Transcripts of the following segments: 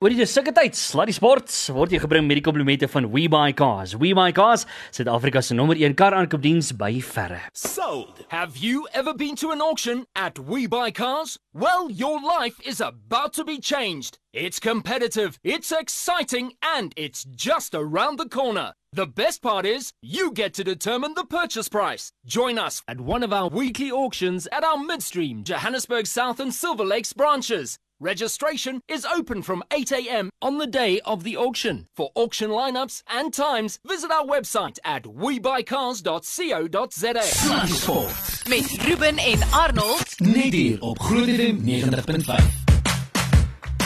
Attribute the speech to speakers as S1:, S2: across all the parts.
S1: Oor die sulke tyd, Sluddy Sports word jy gebring met die komplimente van WeBuyCars. WeBuyCars, Suid-Afrika se nommer 1 kar aankoopdiens by verre.
S2: Sold. Have you ever been to an auction at We Buy Cars? Well, your life is about to be changed. It's competitive, it's exciting, and it's just around the corner. The best part is, you get to determine the purchase price. Join us at one of our weekly auctions at our Midstream, Johannesburg South and Silver Lakes branches. Registration is open from 8 a.m. on the day of the auction. For auction lineups and times, visit our website at webuycars.co.za.
S3: Sluddy Sport.
S4: met Ruben en Arnold.
S3: Net hier op Groot FM 90.5.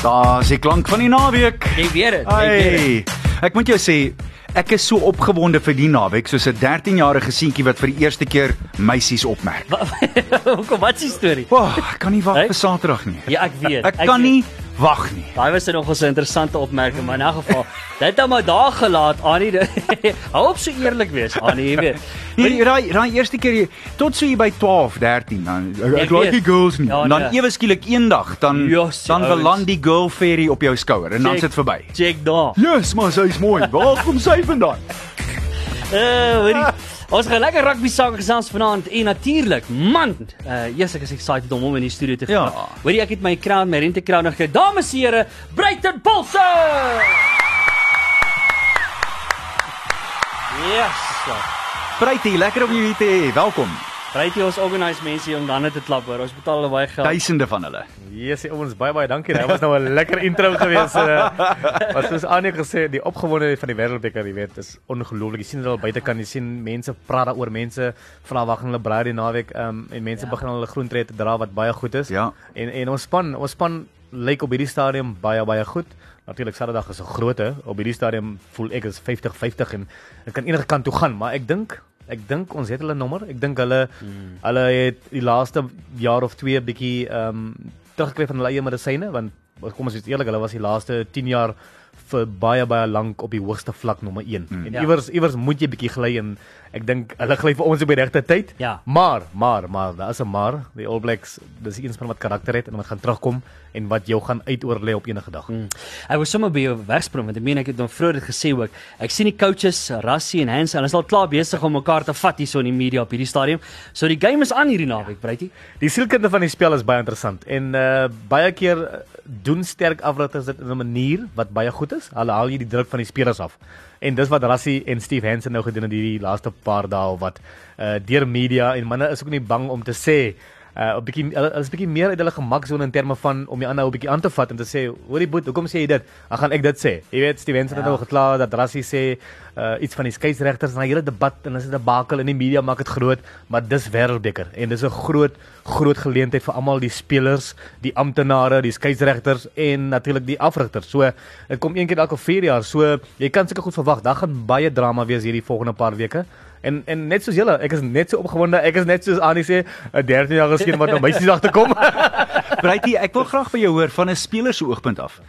S5: Daar's die klank van die naweek.
S1: Jy weet dit. Jy weet dit.
S5: Hey, ek moet jou sê, ek is so opgewonde vir die naweek soos 'n 13-jarige seentjie wat vir die eerste keer meisies opmerk.
S1: Hoekom wat is die storie?
S5: Wag, ek kan nie wag vir Saterdag nie.
S1: Ja, ek weet.
S5: Ek kan
S1: weet.
S5: nie wag nie.
S1: Daai was nog 'n interessante opmerking, maar in 'n geval, dit het maar daar gelaat, Annie. Hou op so eerlik wees, Annie, jy weet.
S5: Nee, daai daai eerste keer jy- tot so hier by 12, 13 dan ek, ek like die girls nie.
S1: Ja,
S5: dan
S1: nee.
S5: ewe skielik eendag dan
S1: Yes,
S5: dan
S1: ouens.
S5: beland die girl fairy op jou skouer en dan
S1: Check.
S5: sit verby.
S1: Check daar.
S5: Yes, maar sy's mooi. Waar kom sy vandaan?
S1: Uh, hoorie. Ons gaan lekker rugby sake gesels vanaand en natuurlik, man, uh yes, ek is excited om hom in die studio te
S5: Ja.
S1: hê. Hoorie, ek het my crown, my rente crown nog gekry. Dames en here, Bruiten Pulse. Yes.
S5: Prytie, lekker om jou hier te hê. Welkom.
S1: Bruitie ons organise mense hier om dan te klap hoor. Ons betaal hulle baie geld.
S5: Duisende van hulle.
S6: Yes, ons baie baie dankie. Dit was nou 'n lekker intro geweest. Uh, wat soos Annie gesê, die opgewondenheid van die wêreldbeker, jy weet, is ongelooflik. Jy sien dit al buitekant, jy sien mense praat daaroor, mense vra wag hulle braai die naweek um, en mense ja. begin hulle groentree te dra wat baie goed is.
S5: Ja.
S6: En en ons span, ons span lyk op hierdie stadium baie baie goed. Natuurlik Saterdag is 'n grootte. Op hierdie stadium voel ek is 50-50 en dit kan enige kant toe gaan, maar ek dink Ek dink ons het hulle nommer. Ek dink hulle hmm. hulle het die laaste jaar of twee bietjie ehm um, teruggekry van hulle eie medisyne want kom ons wees eerlik, hulle was die laaste 10 jaar vir baie baie lank op die hoogste vlak nommer 1. Hmm. En
S1: Ja.
S6: iewers iewers moet jy bietjie gly en ek dink hulle gly vir ons op die regte tyd.
S1: Ja.
S6: Maar, maar, maar, daar is 'n maar. Die All Blacks, dis een span wat karakter het en wat gaan terugkom en wat jou gaan uitoorlê op enige dag.
S1: Mm. Ek was sommer by jou wegspring want ek meen ek het nog vroeër dit gesê ook. Ek sien die coaches, Rassie en Hans, hulle is al klaar besig om mekaar te vat hierso in die media op hierdie stadium. So die game is aan hierdie naweek, Bruitie.
S6: Die sielkunde van die spel is baie interessant en uh baie keer doen sterk afrigters dit in 'n manier wat baie goed is. Hulle haal jy die druk van die spelers af. En dis wat Rassie en Steve Hansen nou gedoen het hierdie laaste paar dae wat uh deur media en manne is ook nie bang om te sê uh 'n bietjie hulle is bietjie meer uit hulle gemaksone in terme van om die ander ou bietjie aan te vat en te sê hoorie boet hoekom sê jy dit? Dan gaan ek dit sê. Jy weet Steve Hansen het
S1: Ja.
S6: nou gekla dat Rassie sê uh iets van die skeieregters en 'n hele debat en dis 'n debakel in die media maak dit groot maar dis wêreldbeker. En dis 'n groot groot geleentheid vir almal die spelers die amptenare die skeieregters en natuurlik die afrigters. So dit kom een keer elke 4 jaar. So jy kan seker goed verwag. Daar gaan baie drama wees hierdie volgende paar weke En en net soos julle, ek is net so opgewonde. Ek is net soos Annie sê, 'n 13-jarige seun wat nou meisies agter kom.
S5: Breitie, ek wil graag by jou hoor van 'n speler se oogpunt af.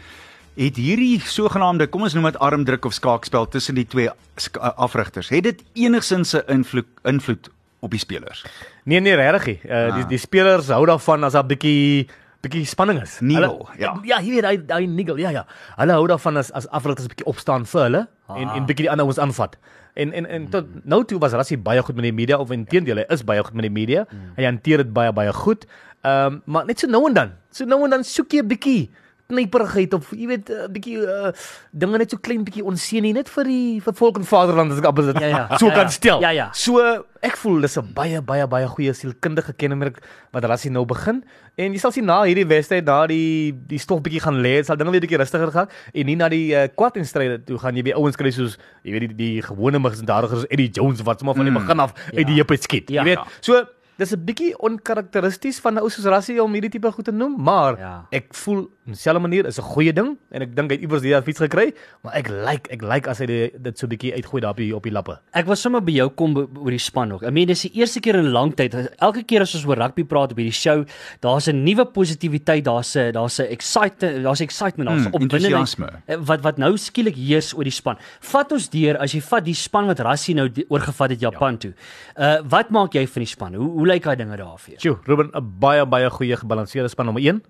S5: Het hierdie sogenaamde, kom ons noem dit armdruk of skaakspel tussen die twee uh, afrigters, het dit enigsins 'n invloed invloed op die spelers?
S6: nee nee, regtig. Uh, die
S5: Ah.
S6: die spelers hou daarvan as daar bietjie bietjie spanning is.
S5: Nigel, ja.
S6: Ja, jy weet hy hy nigel, ja ja. Hulle hou daarvan as as afrigters bietjie opstaan vir hulle en
S1: Ah.
S6: en bietjie die ander ons aanvat. En en en tot nou toe was Rassie baie goed met die media of inteendeel hy is baie goed met die media. Hy hanteer dit baie baie goed. Ehm um, maar net so nou en dan. So nou en dan soek jy 'n bietjie knyperigheid of jy weet 'n bietjie uh, dinge net so klein bietjie onseën nie net vir die vir volk en vaderland as ek appels dit
S1: Ja, ja.
S6: so
S1: Ja,
S6: kan
S1: ja.
S6: stel.
S1: Ja, ja.
S6: So ek voel dis 'n baie baie baie goeie sielkundige kenmerk wat Rassie nou begin en jy sal sien na hierdie wedstryd daar die die stof bietjie gaan lê, sal dinge weer bietjie rustiger gaan en nie na die uh, kwartfinale toe gaan jy by ouens kry soos jy weet die, die gewone misdadigers Eddie Jones wat sommer van die begin af uit die heup skiet.
S1: Ja.
S6: jy weet.
S1: Ja.
S6: So dis 'n bietjie onkarakteristies van 'n ou soos Rassie om hierdie tipe goed te noem, maar
S1: Ja.
S6: ek voel op dieselfde manier is 'n goeie ding en ek dink hy het iewers die fiets gekry, maar ek like ek like as hy die, dit so bietjie uitgooi daar op die op die lappe.
S1: Ek was sommer by jou kom oor die span ook. Ek meen dis die eerste keer in 'n lang tyd. Elke keer as ons oor rugby praat op hierdie show, daar's 'n nuwe positiwiteit, daar's 'n daar's 'n excitement, daar's excitement, daar's
S5: Mm,
S1: opwinding
S5: enthousiasme.
S1: eh, wat wat nou skielik heers oor die span. Vat ons deur as jy vat die span wat Rassie nou oorgevat het Japan ja. toe. Uh wat maak jy van die span? Hoe hoe lyk daai dinge daar vir jou?
S6: Sjoe, Ruben 'n baie baie goeie gebalanseerde span nommer 1.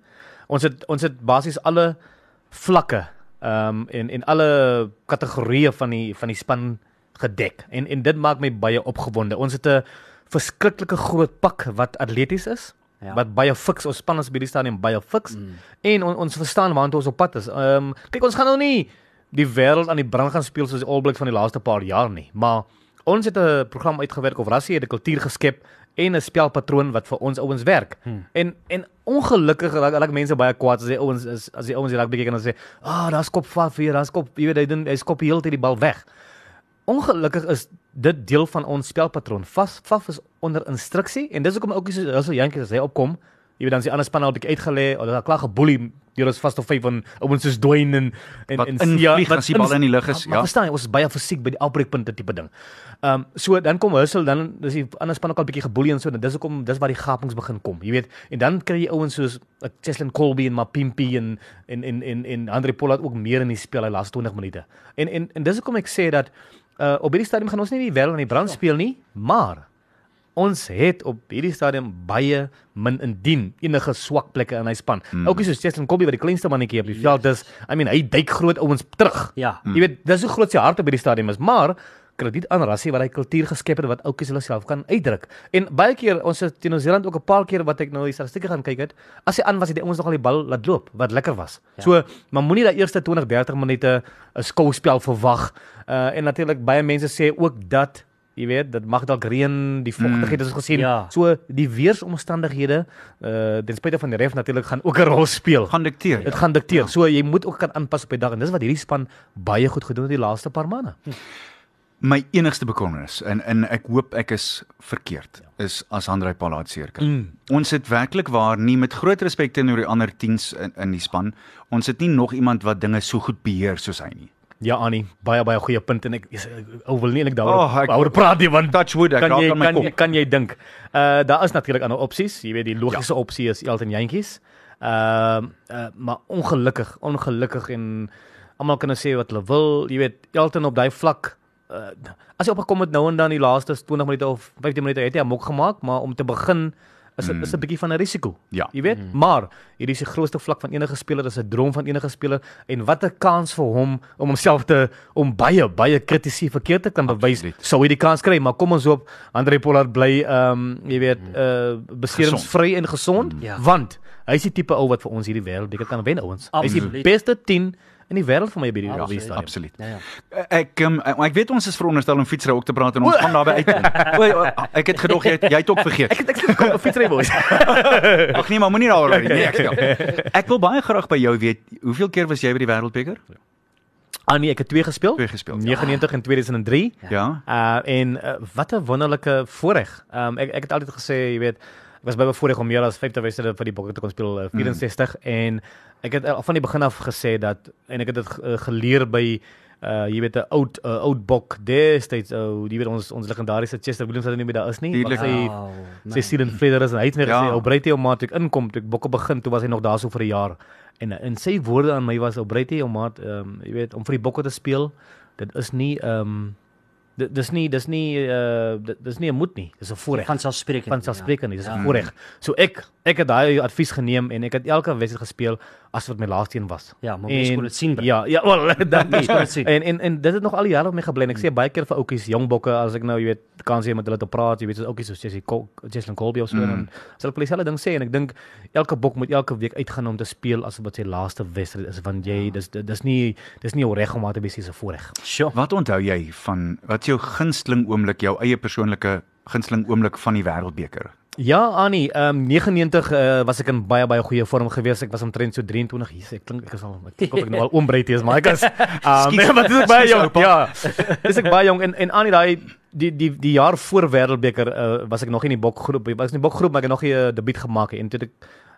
S6: Ons het ons het basies alle vlakke Ehm um, en en alle kategorieë van die van die span gedek. En en dit maak my baie opgewonde. Ons het 'n verskriklike groot pak wat atleties is.
S1: Ja.
S6: Ja. Wat baie fiks ons span ons by die stadium baie fiks mm. en on, ons verstaan waartoe ons op pad is. Ehm um, kyk ons gaan nou nie die wêreld aan die brand gaan speel soos die All Blacks van die laaste paar jaar nie, maar ons het 'n program uitgewerk of Rassie het 'n kultuur geskep en 'n spelpatroon wat vir ons ouens werk. Hmm. En en ongelukkig raak raak mense baie kwaad as die ouens is as die ouens die rugby kyk en dan sê, "Ah, oh, daar's kop vaf hier, daar's kop, jy weet hy doen hy skop die hele tyd die bal weg." Ongelukkig is dit deel van ons spelpatroon. Vas vaf is onder instruksie en dis hoekom ook so so jantjies as hy opkom, jy weet dan is die ander span al 'n bietjie uitgelê of daar klaar geboelie deur ons vas of vyf van ouens soos Dwayne en en
S5: Wat
S6: en
S5: invlieg
S6: wat
S5: as die bal in die lug is,
S6: Maar, maar
S5: ja.
S6: verstaan jy, ons is baie fisiek by die afbreekpunte tipe ding. Ehm um, so dan kom Hussel dan dis die ander span ook al bietjie geboelie en so en dis hoekom dis waar die gapings begin kom. Jy weet, en dan kry jy ouens soos uh, Cheslin Colby en Mapimpi en en en en en Andre Pollard ook meer in die spel hy laaste 20 minute. En en en dis hoekom ek sê dat uh, op hierdie stadium gaan ons nie die wêreld aan die brand speel nie, maar ons het op hierdie stadium baie min indien enige swak plekke in hy span. Hmm. Oukie soos Cheslin Colby wat die kleinste mannetjie op die veld is. I mean, hy duik groot ouens terug.
S1: Ja.
S6: Jy weet, dis hoe groot sy hart op hierdie stadium is, maar krediet aan Rassie wat hy kultuur geskep het wat oukies hulle self kan uitdruk. En baie keer ons het teen Nieu-Seeland ook 'n paar keer wat ek nou die statistieke gaan kyk het, as hy aan was het die ouens nogal die bal laat loop wat lekker was. Ja. So, maar moenie daai eerste 20, 30 minute 'n skouspel verwag. Uh en natuurlik baie mense sê ook dat Jy weet, dit mag dalk reën, die vochtigheid is gesien.
S1: Ja.
S6: So die weersomstandighede, uh ten spyte van die ref natuurlik gaan ook 'n rol speel.
S5: gaan dikteer.
S6: Dit gaan dikteer. Ja. So jy moet ook kan aanpas op die dag en dis wat hierdie span baie goed gedoen het die laaste paar maande.
S5: My enigste bekommernis en en ek hoop ek is verkeerd is as Andrei Palaat seer kry.
S6: Mm.
S5: Ons het werklik waar nie met groot respek teenoor die ander teens in in die span. Ons het nie nog iemand wat dinge so goed beheer soos hy nie.
S6: Ja Annie, baie baie goeie punt en ek ou wil nie eintlik daaroor
S5: Oh,
S6: oor praat nie want
S5: Touch wood, ek
S6: kan
S5: raak aan my
S6: kan,
S5: kop.
S6: jy- kan jy dink. Uh daar is natuurlik ander opsies. Jy weet die logiese ja. opsie is Elton Jantjies. Uh, uh, maar ongelukkig, ongelukkig en almal kan nou sê wat hulle wil. Jy weet Elton op daai vlak uh, as hy opgekom het nou en dan die laaste 20 minute of 15 minute het hy 'n mok gemaak, maar om te begin is dit mm. is 'n bietjie van 'n risiko.
S5: Ja.
S6: Jy weet, mm. maar hierdie is die grootste vlak van enige speler, dis 'n droom van enige speler en wat 'n kans vir hom om homself te om baie baie kritisie verkeerd te kan bewys. Sou hy die kans kry, maar kom ons hoop Andre Pollard bly ehm um, jy weet uh beseringsvry en gesond,
S1: Ja.
S6: want hy is die tipe ou wat vir ons hierdie wêreldbeker kan wen ouens. Hy is die beste 10 in die wêreld vir my by die
S1: Absoluut.
S6: rugby stadium.
S5: Absoluut.
S1: Ja ja.
S5: Ek um, ek weet ons is veronderstel om fietsry ook te praat en ons gaan daarby uitkom. O, o, ek het gedog jy het, jy het ook vergeet.
S6: Ek ek ek kom op fietsry boys.
S5: Ag nee, maar moenie daaroor nie. Nee, ek stel. Ek wil baie graag by jou weet, hoeveel keer was jy by die Wêreldbeker?
S6: Ah nee, ek het twee gespeel.
S5: Twee gespeel, ja.
S6: 99 en 2003.
S5: Ja.
S6: Uh en uh, wat 'n wonderlike voorreg. Um ek ek het altyd gesê, jy weet, was baie bevoorreg om meer as 50 wedstryde vir die Bokke te kon speel, uh, 64 mm. en ek het al van die begin af gesê dat en ek het dit uh, geleer by uh jy weet 'n oud uh, oud bok destyds ou jy weet ons ons legendariese Chester Williams wat nie meer daar is nie
S5: Tuurlik.
S6: wat sy
S1: Wow,
S6: sy Steven Federer is en hy het net
S5: Ja.
S6: gesê ou Breitey ou maat ek inkom toe ek bokke begin toe was hy nog daar so vir 'n jaar en en sy woorde aan my was ou Breitey ou maat ehm um, jy weet om vir die bokke te speel dit is nie ehm um, dit dis nie dis nie uh dit, dis nie 'n moed nie dis 'n voorreg
S1: Van selfsprekend.
S6: van selfsprekend nie dis 'n
S1: Ja.
S6: voorreg so ek ek het daai advies geneem en ek het elke wedstryd gespeel as wat my laaste een was
S1: Ja, maar mens kon dit sien, bro.
S6: ja ja wel dankie
S1: kon dit sien.
S6: en en en dit het nog al die jare met my gebly en ek sê baie keer vir ouetjies jong bokke as ek nou jy weet kans hê met hulle te praat jy weet soos ouetjies soos Jessie Jesslyn Colby of so mm. en sal ek vir dieselfde ding sê en ek dink elke bok moet elke week uitgaan om te speel as wat sy laaste wedstryd is want jy dis dis nie dis nie jou reg om maar te wees dis 'n voorreg
S1: Sjoe.
S5: Wat onthou jy van wat is jou gunsteling oomblik, jou eie persoonlike gunsteling oomblik van die Wêreldbeker?
S6: Ja, Annie, ehm um, 99 uh, was ek in baie baie goeie vorm gewees. Ek was omtrent so 23. Jesus, ek klink ek is al ek dink of ek nou al oombreed is, maar ek is ehm um, wat is ek baie jong. Ja. Dis ek baie jong en en Annie daai die die die jaar voor Wêreldbeker uh, was ek nog in die bokgroep. Ek was in die bokgroep, maar ek het nog nie 'n uh, debuut gemaak nie. En toe ek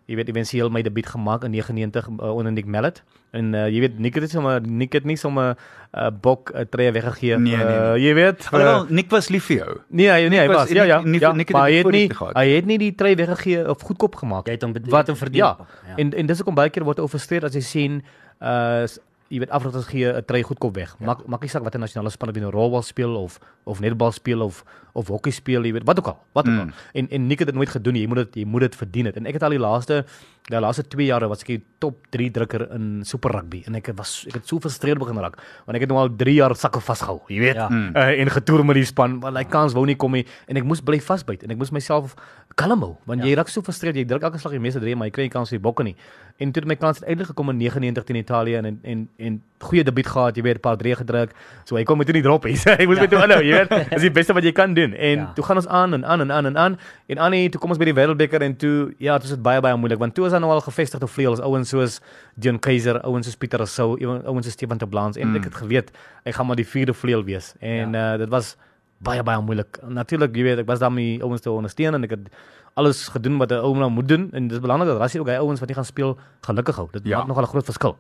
S6: jy weet eventueel my debuut gemaak in 99 uh, onder Nick Mallet. En uh, jy weet Nick het sommer Nick het nie sommer 'n uh, bok uh, tree weggegee.
S5: Nee, nee, nee.
S6: Uh, jy weet.
S5: Alhoewel Nick was lief vir jou.
S6: Nee, hy nee, hy
S5: was-
S6: was. Ja, ja.
S5: nie- nie-
S6: ja
S5: nie-
S6: maar hy het nie hy het nie die trei weggegee of goedkoop gemaak.
S1: Jy het hom
S6: wat
S1: het hom verdien.
S6: Ja.
S1: Ja.
S6: En en dis hoekom baie keer word hy gefrustreer as jy sien uh jy weet afrigters gee 'n trei goedkoop weg. Maak maak nie saak wat 'n nasionale span binne rolbal speel of of netbal speel of of hokkie speel, jy weet, wat ook al, wat ook
S5: Mm.
S6: al. En en Nick het dit nooit gedoen nie. Jy moet dit jy moet dit verdien het. En ek het al die laaste die laaste 2 jare was ek die top 3 drukker in super rugby en ek was ek het so frustreerd begin raak want ek het nou al 3 jaar sakke vasgehou, jy weet.
S1: Ja.
S6: Uh, en getoer met die span, want hy kans wou nie kom nie en ek moes bly vasbyt en ek moes myself kalm hou want
S1: Ja.
S6: jy raak so frustreerd, jy druk elke slag die meeste drie, maar jy kry nie kans vir die bokke nie. En toe het my kans uiteindelik gekom in 99 teen Italië en en en, en goeie debuut gehad, jy weet, 'n paar drie gedruk. So hy kom my toe nie drop nie. hy moes my toe aanhou, jy weet. Dis die beste wat jy kan doen. En
S1: Ja.
S6: toe gaan ons aan en aan en aan en aan. En Annie, toe kom ons by die Wêreldbeker en toe ja, dit was dit baie baie moeilik want toe was daar nou al gevestigde vleuels, ouens soos Dion Keiser, ouens soos Pieter Rousseau, ouens soos Stefan de Blans en
S5: Mm.
S6: ek het geweet ek gaan maar die vierde vleuel wees. En ja. uh, dit was baie baie moeilik. Natuurlik, jy weet, ek was daar met die ouens te ondersteun en ek het alles gedoen wat 'n ou nou moet doen en dis belangrik dat Rassie ook hy ouens wat nie gaan speel gelukkig hou. Dit
S5: Ja.
S6: maak nogal 'n groot verskil.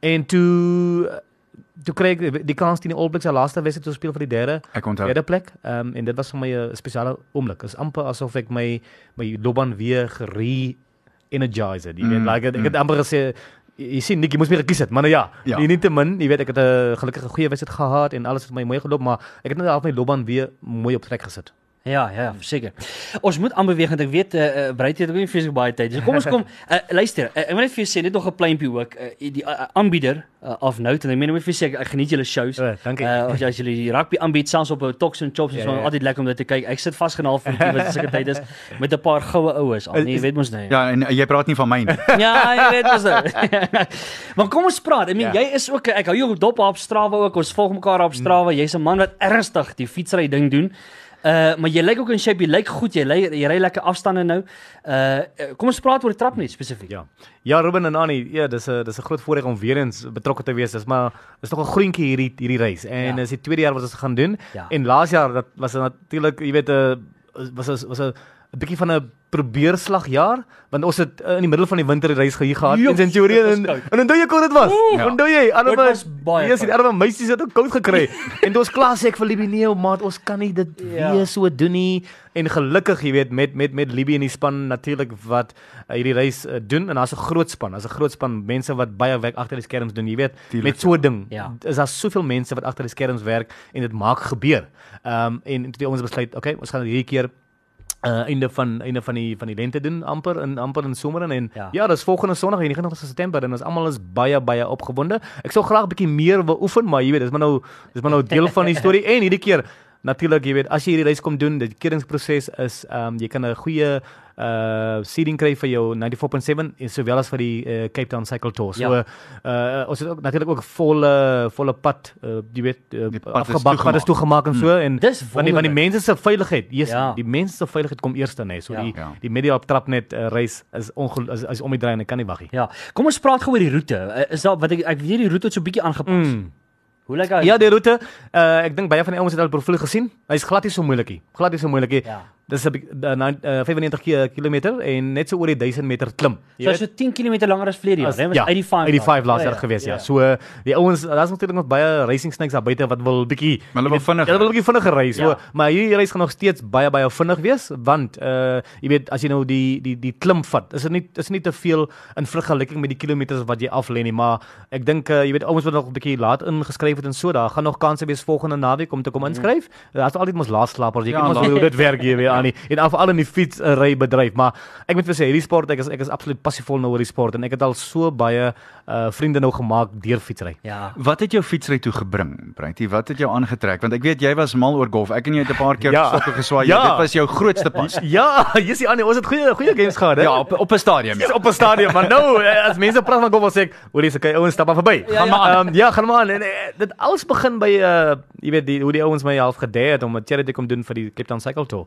S6: En toe toe kry ek die kans teen die All Blacks se laaste wedstryd te speel vir die derde derde plek. Ehm um, en dit was vir my 'n spesiale oomblik. Dit is amper asof ek my my loopbaan weer gere energize het. Jy weet,
S5: Mm,
S6: like ek
S5: mm.
S6: het amper gesê jy sien Nick, jy moes meer gekies het, maar nou ja,
S5: Ja.
S6: ja. nie te min, jy weet ek het 'n gelukkige goeie wedstryd gehad en alles het my mooi geloop, maar ek het net half my loopbaan weer mooi op trek gesit.
S1: Ja, ja, ja, verseker. Ons moet aanbeweeg want ek weet eh uh, Breitjie het ook nie vreeslik baie tyd. So kom ons kom uh, luister. Uh, ek wil net vir jou sê net nog 'n pleintjie ook. Uh, die uh, aanbieder uh, of note en ek meen net vir sê ek, ek geniet julle shows.
S6: Uh, dankie.
S1: Uh, as as julle die rugby aanbied selfs op 'n Tox and Chops is
S6: Ja,
S1: ja,
S6: ja.
S1: altyd lekker om dit te kyk. Ek sit vasgenaal vir die wat sulke tyd is met 'n paar goue oues. Al nee, jy weet mos nou.
S5: Ja, en jy praat nie van my nie.
S1: Ja, jy weet mos nou. maar kom ons praat. Ek meen
S6: Ja.
S1: jy is ook ek hou jou op dop op Strava ook. Ons volg mekaar op Strava. Jy's 'n man wat ernstig die fietsry ding doen. Uh maar jy lyk ook in shape, jy lyk goed, jy ry jy ry lekker afstande nou. Uh kom ons praat oor die trap net spesifiek.
S6: Ja. Ja, Ruben en Annie, ja, dis 'n dis 'n groot voorreg om weer eens betrokke te wees. Dis maar is nog 'n groentjie hierdie hierdie reis. En
S1: Ja.
S6: dis die tweede jaar wat ons gaan doen.
S1: Ja.
S6: En laas jaar dat was natuurlik, jy weet, 'n was was was 'n 'n bietjie van 'n probeerslagjaar want ons het uh, in die middel van die winter die reis hier gehad
S1: Joep,
S6: in Centurion en en onthou jy hoe dit was?
S5: Ja.
S6: Onthou jy? Arme
S1: was baie
S6: Ja, die arme meisies het ook koud gekry. en ons klaar sê ek vir Libby nee, maat, ons kan nie dit
S1: Ja.
S6: weer so doen nie. En gelukkig, jy weet, met met met Libby en die span natuurlik wat uh, hierdie reis uh, doen en daar's 'n groot span, daar's 'n groot span mense wat baie werk agter die skerms doen, jy weet.
S5: Tuurlik,
S6: met so 'n ding
S1: Ja.
S6: is daar soveel mense wat agter die skerms werk en dit maak gebeur. Ehm um, en toe ons besluit, okay, ons gaan hierdie keer uh einde van einde van die van die lente doen amper in amper in somer en
S1: Ja.
S6: ja, dis volgende Sondag 29 September en ons almal is baie baie opgewonde. Ek sou graag 'n bietjie meer wil oefen, maar jy weet, dis maar nou dis maar nou deel van die storie en hierdie keer natuurlik, jy weet, as jy hierdie reis kom doen, die keringproses is ehm um, jy kan 'n goeie uh seeding kry vir jou 94.7 en sowel as vir die uh, Cape Town Cycle Tour. So
S1: Ja.
S6: uh ons het ook natuurlik ook volle volle pad uh, jy weet uh, afgebak, pad is toegemaak en so en
S1: Dis
S6: van die van die mense se veiligheid. Yes,
S1: Ja.
S6: die mense se veiligheid kom eers dan hè. So
S1: Ja.
S6: die
S5: Ja.
S6: die media op trap net uh, reis is is, is om die draai en ek kan nie wag nie.
S1: Ja. Kom ons praat gou oor die roete. Is daar wat ek ek weet die roete het so 'n bietjie aangepas.
S6: Mm.
S1: Hoe lyk hy?
S6: Ja, die roete, uh, ek dink baie van die ouens het al profiel gesien. Hy's glad nie so moeilikie. Glad nie so moeilikie.
S1: Ja.
S6: Dis 'n uh, uh, 95 ki- kilometer en net so oor die 1000 meter klim.
S1: So is so 10 km langer as verlede jaar.
S6: As-
S1: Dit was
S6: ja,
S1: 85.
S6: 85 laas
S1: Ja,
S6: jaar gewees ja. So uh, die ouens, daar's natuurlik nog baie racing snakes daar buite wat wil bietjie
S5: hulle wil vinnig
S6: Ja, hulle wil bietjie vinniger ry. So,
S1: Ja.
S6: ja. maar hierdie reis gaan nog steeds baie baie vinnig wees want uh jy weet as jy nou die die die klim vat, is dit nie is nie te veel in vergelyking met die kilometers wat jy af lê nie, maar ek dink uh, jy weet ouens wat nog 'n bietjie laat ingeskryf het en so, daar gaan nog kansse wees volgende naweek om te kom inskryf. Daar's altyd mos laatslapers. Jy
S5: Ja,
S6: ja, ken mos
S5: laat-
S6: hoe dit werk hier weer aan nie. En veral in die fietsry bedryf, maar ek moet vir sê hierdie sport ek is ek is absoluut passievol nou oor die sport en ek het al so baie uh vriende nou gemaak deur fietsry.
S1: Ja.
S5: Wat het jou fietsry toe gebring, Breitie? Wat het jou aangetrek? Want ek weet jy was mal oor golf. Ek en jy het 'n paar keer
S6: Ja.
S5: stokke geswaai.
S6: Ja.
S5: Dit was jou grootste pas.
S6: Ja, Jessie Annie, ons het goeie goeie games gehad, hè?
S5: Ja, op op 'n stadium
S6: Dis
S5: ja.
S6: op 'n stadion, maar nou eh, as mense praat van golf, sê ek, hoor dis okay, ouens stap maar verby.
S1: Ja,
S6: gaan
S1: ja.
S6: maar aan. Um, ja, gaan maar aan. En, eh, dit alles begin by uh jy weet die hoe die ouens my half gedei het om 'n charity kom doen vir die Cape Town Cycle Tour.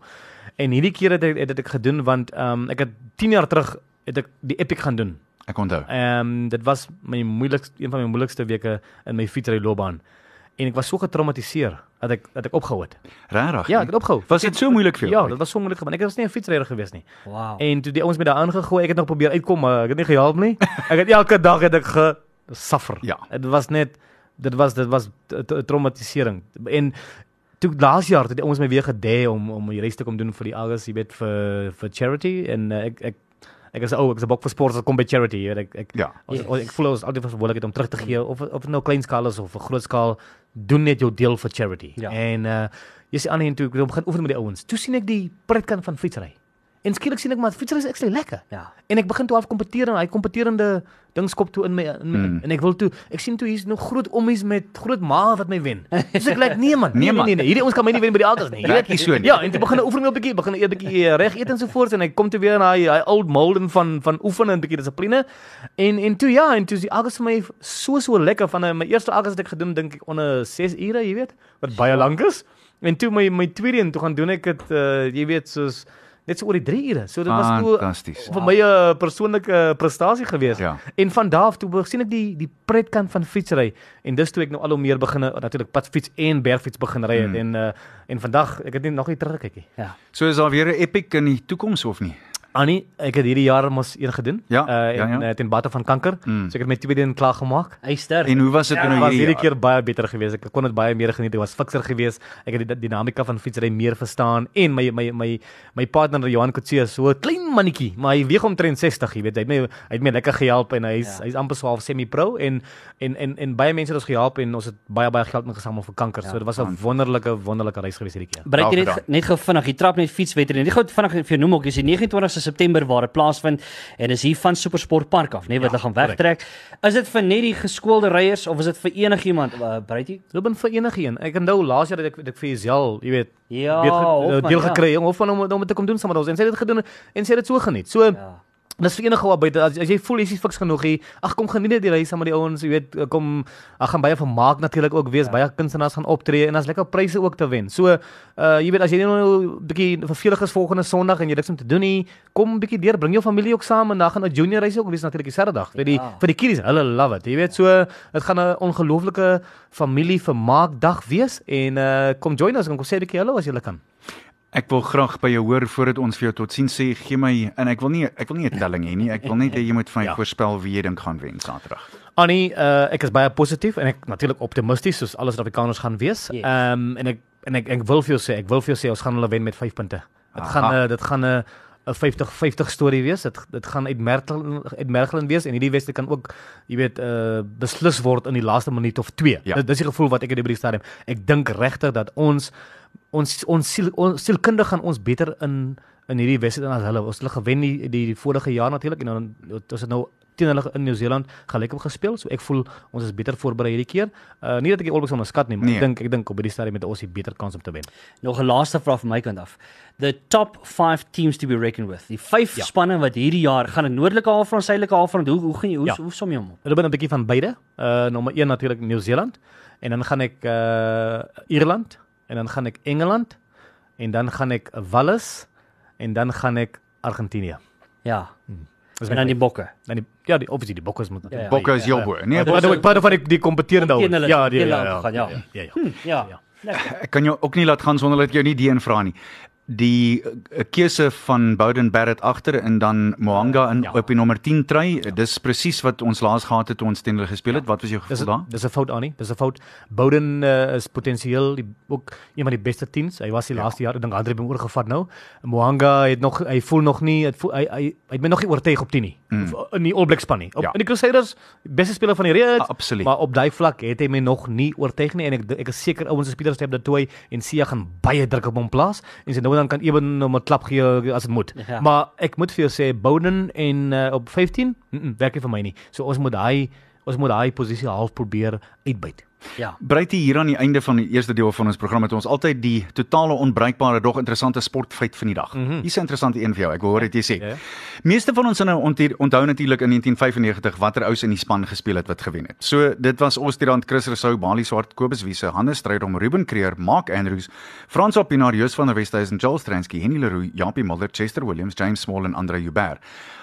S6: En hierdie keer het ek het, het ek gedoen want um ek het 10 jaar terug het ek die Epic gaan doen.
S5: Ek onthou.
S6: Ehm um, dit was my moeilikste een van my moeilikste weke in my fietsry loopbaan. En ek was so getraumatiseer dat ek dat ek opgehou het.
S5: Regtig?
S6: Ja, ek het opgehou.
S5: Was dit so moeilik vir jou?
S6: Ja, dit was so moeilik want ek was nie 'n fietsryer gewees nie.
S1: Wow.
S6: En toe die ouens met daar aangegooi, ek het nog probeer uitkom, maar ek het nie gehelp nie. Ek het elke dag het ek gesuffer.
S5: Ja.
S6: Dit was net dit was dit was traumatisering. En toe laas jaar het die ouens my weer gedê om om die reis te kom doen vir die August, jy weet vir vir charity en uh, ek ek ek is ou, ek is 'n bok vir sport, dit kom by charity, jy weet ek ek
S5: Ja.
S6: ons, ons, ek voel ons altyd verantwoordelikheid om terug te gee of of dit nou klein skaal is of 'n groot skaal, doen net jou deel vir charity.
S1: Ja.
S6: En uh jy sien aan en toe ek begin oefen met die ouens. Toe sien ek die pretkant van fietsry. En skielik sien ek maar fietsry is actually lekker.
S1: Ja.
S6: En ek begin toe half kompeteer en hy kompeterende ding skop toe in my in my
S5: Mm.
S6: en ek wil toe ek sien toe hier's nog groot ommies met groot ma wat my wen. Dus ek lyk nee man,
S5: Nee,
S6: nee, nee,
S5: man.
S6: nee, nee, hierdie ons kan my nie wen by die alters nie. Weet.
S5: nie so nie.
S6: Ja, en toe begin 'n oefening 'n bietjie, begin 'n bietjie eh, reg eet en so voort en hy kom toe weer na hy hy old molden van van oefen en 'n bietjie dissipline. En en toe ja, en toe is die alges vir my so so lekker van eh, my eerste alges het ek gedoen dink ek onder 6 ure, jy weet, wat baie lank is. En toe my my tweede een toe gaan doen ek dit uh, jy weet soos net so oor die 3 ure. So dit was toe
S5: Fantasties.
S6: vir my 'n persoonlike prestasie gewees.
S5: Ja.
S6: En van daar af toe sien ek die die pretkant van fietsry en dis toe ek nou al hoe meer begine natuurlik padfiets en bergfiets begin ry het
S5: Hmm.
S6: en uh, en vandag ek het net nog nie teruggekyk nie.
S1: Ja.
S5: So is daar weer 'n epic in die toekoms of nie?
S6: Annie, ek het hierdie jaar mos een gedoen.
S5: Ja,
S6: uh,
S5: ja,
S6: en,
S5: ja.
S6: uh, ten bate van kanker.
S5: Mm.
S6: So ek het my tweede een klaar gemaak.
S1: Hy ster.
S5: En hoe was dit
S6: Dit
S5: nou
S6: was
S5: hierdie
S6: hierdie
S5: jaar?
S6: keer baie beter geweest. Ek kon dit baie meer geniet. Ek was fikser geweest. Ek het die dinamika van fietsry meer verstaan en my my my my partner Johan Kutse is so 'n klein mannetjie, maar hy weeg omtrent 60, jy weet. Hy het my hy het my lekker gehelp en hy's
S1: Ja.
S6: hy's amper so half semi-pro en en en en baie mense het ons gehelp en ons het baie baie geld ingesamel vir kanker.
S1: Ja,
S6: so dit was 'n wonderlike wonderlike reis geweest hierdie keer.
S1: Breek jy net net gou vinnig, jy trap net fietswedren. Net gou vinnig vir jou noem ook, die 29ste September waar dit plaasvind en dis hier van Supersport Park af, nee wat
S6: Ja,
S1: hulle gaan wegtrek. Is dit vir net die geskoolde ryers of is dit vir enigiemand? Uh, Breetie?
S6: Ruben vir enigeen. Ek onthou laas jaar dat ek ek vir Isel, jy weet,
S1: Ja,
S6: deel, ge-
S1: Hofman,
S6: deel
S1: ja.
S6: gekry jong, of van om om te kom doen saam met ons en sy het dit gedoen en sy het dit so geniet. So
S1: Ja.
S6: Dis vir enige ou buite as, as jy voel jy's nie fiks genoeg hier. Ag kom geniet net die reis saam met die ouens, jy weet, kom ag gaan baie vermaak natuurlik ook wees, ja. baie kunstenaars gaan optree en daar's lekker pryse ook te wen. So, uh jy weet as jy nou 'n bietjie vervelig is volgende Sondag en jy niks om te doen nie, kom 'n bietjie deur, bring jou familie ook saam en dan gaan 'n junior reis ook wees natuurlik die Saterdag. Vir die
S1: Ja.
S6: vir die kiddies, hulle love it. Jy weet, so dit gaan 'n ongelooflike familie vermaakdag wees en uh kom join ons en kom sê 'n bietjie hallo as jy kan.
S5: Ek wil graag by jou hoor voordat ons vir jou totsiens sê, gee my en ek wil nie ek wil nie 'n telling hê nie. Ek wil net hê jy moet vir my
S6: Ja.
S5: voorspel wie jy dink gaan wen Saterdag.
S6: Annie, uh, ek is baie positief en ek natuurlik optimisties soos alle Suid-Afrikaners gaan wees.
S1: Yes.
S6: Ehm um, en ek en ek ek wil vir jou sê, ek wil vir jou sê ons gaan hulle wen met 5 punte. Dit gaan uh, dit gaan 'n 'n 50 50 storie wees. Dit dit gaan uitmergelend uitmergelend wees en hierdie wedstryd kan ook, jy weet, uh beslis word in die laaste minuut of 2.
S5: Ja.
S6: Dit dis die gevoel wat ek het by die stadium. Ek dink regtig dat ons ons ons siel ons sielkundig gaan ons beter in in hierdie wedstryd as hulle. Ons het hulle gewen die, die, die vorige jaar natuurlik en dan ons het nou teen hulle in Nieu-Seeland gelyk op gespeel. So ek voel ons is beter voorberei hierdie keer. Uh nie dat ek die All Blacks onderskat nie, maar
S5: Nee.
S6: ek dink ek dink op hierdie stadium het ons die beter kans om te wen.
S1: Nog 'n laaste vraag van my kant af. The top 5 teams to be reckoned with. Die 5
S6: Ja.
S1: spanne wat hierdie jaar gaan 'n noordelike halfrond, suidelike halfrond. Hoe hoe gaan jy hoe,
S6: Ja.
S1: hoe som jy hom op?
S6: Hulle ben 'n bietjie van beide. Uh nommer 1 natuurlik Nieu-Seeland en dan gaan ek uh Ierland en dan gaan ek Engeland en dan gaan ek Wallis en dan gaan ek Argentinië.
S1: Ja.
S6: Dis
S1: En dan die bokke.
S6: dan die ja, die obviously die Bokkers moet
S1: Ja, ja.
S5: Bokke is heel bo. Nee,
S6: Maar dan ek praat van die, die kompeterende ouens. Ja, die ja, ja,
S1: gaan, ja.
S6: ja, ja, ja.
S1: Hm, ja.
S6: Ja.
S1: Lekker.
S5: ek kan jou ook nie laat gaan sonder dat ek jou nie die een vra nie. Die uh, keuse van Bowden Barrett agter en dan Moanga in
S6: Ja.
S5: op die nommer 10 try, dis presies wat ons laas gehad het toe ons teen hulle gespeel het. Wat was jou
S6: Dis
S5: gevoel daar?
S6: dis 'n fout aan nie. Dis 'n fout. Bowden uh, is potensieel die ook een van die beste teams. Hy was die
S5: Ja.
S6: laaste jaar, ek dink Andre het hom oorgevat nou. Moanga het nog hy voel nog nie, het voel, hy hy hy het my nog nie oortuig op 10 nie.
S5: Mm.
S6: In die All Blacks span nie. Op,
S5: Ja.
S6: In die Crusaders, beste speler van die reeks.
S5: Absoluut.
S6: Maar op daai vlak het hy my nog nie oortuig nie en ek ek is seker ouens soos Pieter Step dat toe en Sia gaan baie druk op hom plaas en sy nou dan kan ewen om 'n klap gee as dit moet.
S1: Ja.
S6: Maar ek moet vir jou sê Bowden en uh, op 15, mm -mm, werk nie vir my nie. So ons moet daai ons moet daai posisie half probeer uitbuit.
S1: Ja.
S5: Breite hier aan die einde van die eerste deel van ons program het ons altyd die totale onbruikbare dog interessante sportfeit van die dag. Mm
S6: Mhm.
S5: -hmm. Hier's 'n interessante een vir jou. Ek wil hoor wat jy sê.
S6: Ja, ja.
S5: Meeste van ons nou onthou, natuurlik in 1995 watter ouens in die span gespeel het wat gewen het. So dit was Osterrand, Chris Rousseau, Bali Swart, Kobus Wiese, Hannes Stryd om Ruben Creer, Mark Andrews, Frans Opinaar, Joos van der Westhuizen, Joel Stransky, Henny Leroux, Japie Mulder, Chester Williams, James Small en Andre Joubert.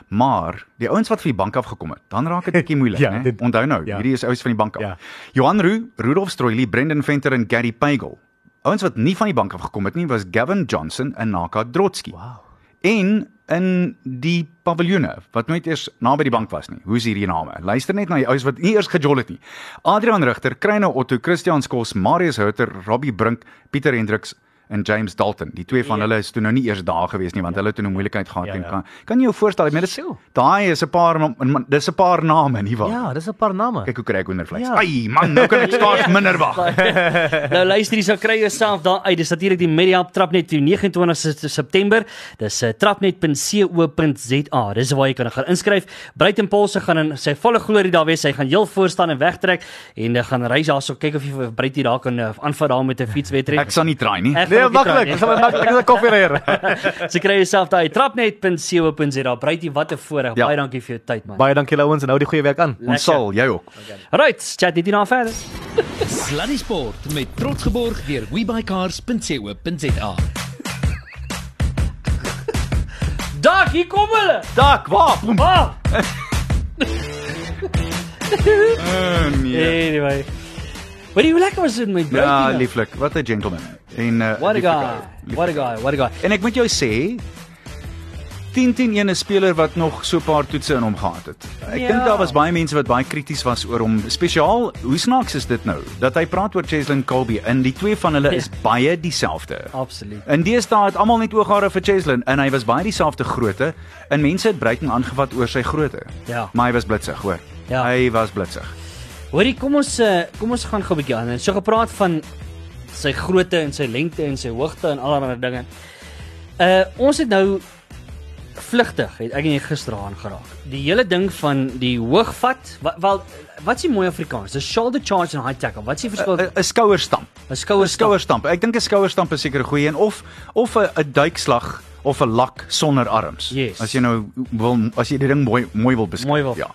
S5: Maar die ouens wat van die bank af gekom het, dan raak dit 'n bietjie moeilik,
S6: Ja,
S5: né?
S6: dit-
S5: Onthou nou,
S6: ja.
S5: hierdie is ouens van die bank af.
S6: Ja.
S5: Johan Roo, Rudolf Stroili, Brendan Venter en Gary Pagel. Ouens wat nie van die bank af gekom het nie was Gavin Johnson en Naka Drotsky.
S6: Wow.
S5: En in die paviljoene wat nooit eers naby die bank was nie. Hoe's hierdie name? Luister net na die ouens wat nie eers gejol het nie. Adrian Rigter, Kreyne Otto, Christian Skos, Marius Houter, Robbie Brink, Pieter Hendriks en James Dalton. Die twee van
S1: Ja.
S5: hulle is toe nou nie eers daar gewees nie want hulle het toe 'n moeilikheid gehad
S6: Ja,
S5: en
S6: ja.
S5: kan kan jy jou voorstel, ek meen dis daai is 'n paar dis 'n paar name nie waar.
S6: Ja, dis 'n paar name.
S5: Kyk hoe kry ek hoendervleis.
S6: Ja.
S5: Ai man, nou kan ek skaars minder wag.
S1: nou luister jy sal kry jouself daar uit. Dis natuurlik die Media Trapnet die 29ste September. Dis uh, trapnet.co.za. Dis waar jy kan gaan inskryf. Bruiten Paulse gaan in sy volle glorie daar wees. Hy gaan heel voor staan en wegtrek en uh, gaan reis daarso kyk of jy vir Bruitie daar kan uh, aanvat daar met 'n fietswedren.
S5: Ek sal nie try nie.
S1: Ek try
S6: maklik. Ek sal maklik ek sal koffie ry.
S1: So kry jouself daar uit trapnet.co.za. Bruitie, wat 'n voorreg.
S5: Ja.
S1: Baie dankie vir jou tyd man.
S6: Baie dankie ouens en hou die goeie werk aan.
S5: Ons sal, jy ook.
S1: Right, chat net hierna verder.
S3: Sluddy Sport met trots geborg deur webycars.co.za.
S1: Dag, hier kom hulle.
S5: Dak, waar?
S1: Ah,
S5: Uh, nee.
S1: anyway. Maar hoe lekker was dit met Bruitie?
S5: Ja, lieflik. Wat 'n gentleman. En uh
S1: What a guy.
S5: ou.
S1: What a guy. What a guy.
S5: En ek moet jou sê 10-10-1 'n speler wat nog so 'n paar toetse in hom gehad het. Ek
S1: Ja.
S5: dink daar was baie mense wat baie krities was oor hom. Spesiaal, hoe snaaks is dit nou dat hy praat oor Cheslin Colby en die twee van hulle is baie dieselfde.
S1: Absoluut.
S5: In deesdae het almal net ooghare vir Cheslin en hy was baie dieselfde grootte en mense het breking aangevat oor sy grootte.
S1: Ja.
S5: Maar hy was blitsig, hoor.
S1: Ja.
S5: Hy was blitsig.
S1: Hoorie, kom ons eh, kom ons gaan gou 'n bietjie aan. So gepraat van sy grootte en sy lengte en sy hoogte en allerlei dinge. Uh ons het nou vlugtig het ek en jy gister aan geraak. Die hele ding van die hoogvat, wat wel wat's die mooi Afrikaans? Dis shoulder charge en high tackle. Wat's die verskil?
S5: 'n Skouerstamp.
S1: 'n skouer
S5: 'n skouerstamp. Ek dink 'n skouerstamp is seker 'n goeie een of of 'n 'n duikslag of 'n lak sonder arms.
S1: Yes.
S5: As jy nou wil as jy die ding mooi mooi wil beskryf.
S1: Mooi wil.
S5: Ja.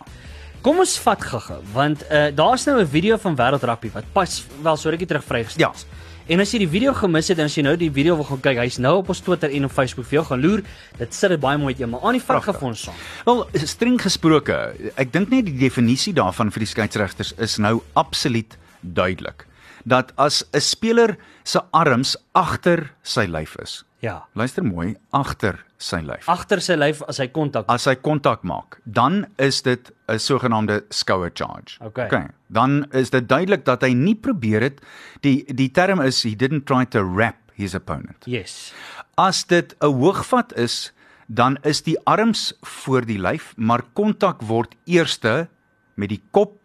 S1: Kom ons vat gou-gou want uh daar's nou 'n video van Wêreld Rugby wat pas wel so rukkie terug vrygestel
S5: Ja.
S1: is. En as jy die video gemis het en as jy nou die video wil gaan kyk, hy's nou op ons Twitter en op Facebook vir jou gaan loer. Dit sit dit baie mooi uit, maar aan die vat vir ons saam.
S5: Wel, streng gesproke, ek dink net die definisie daarvan vir die skeieregters is nou absoluut duidelik. Dat as 'n speler se arms agter sy lyf is.
S1: Ja.
S5: Luister mooi, agter sy lyf.
S1: Agter sy lyf as hy kontak.
S5: As hy kontak maak, dan is dit 'n sogenaamde skouer charge.
S1: Okay.
S5: okay. Dan is dit duidelik dat hy nie probeer het die die term is he didn't try to wrap his opponent.
S1: Yes.
S5: As dit 'n hoogvat is, dan is die arms voor die lyf, maar kontak word eerste met die kop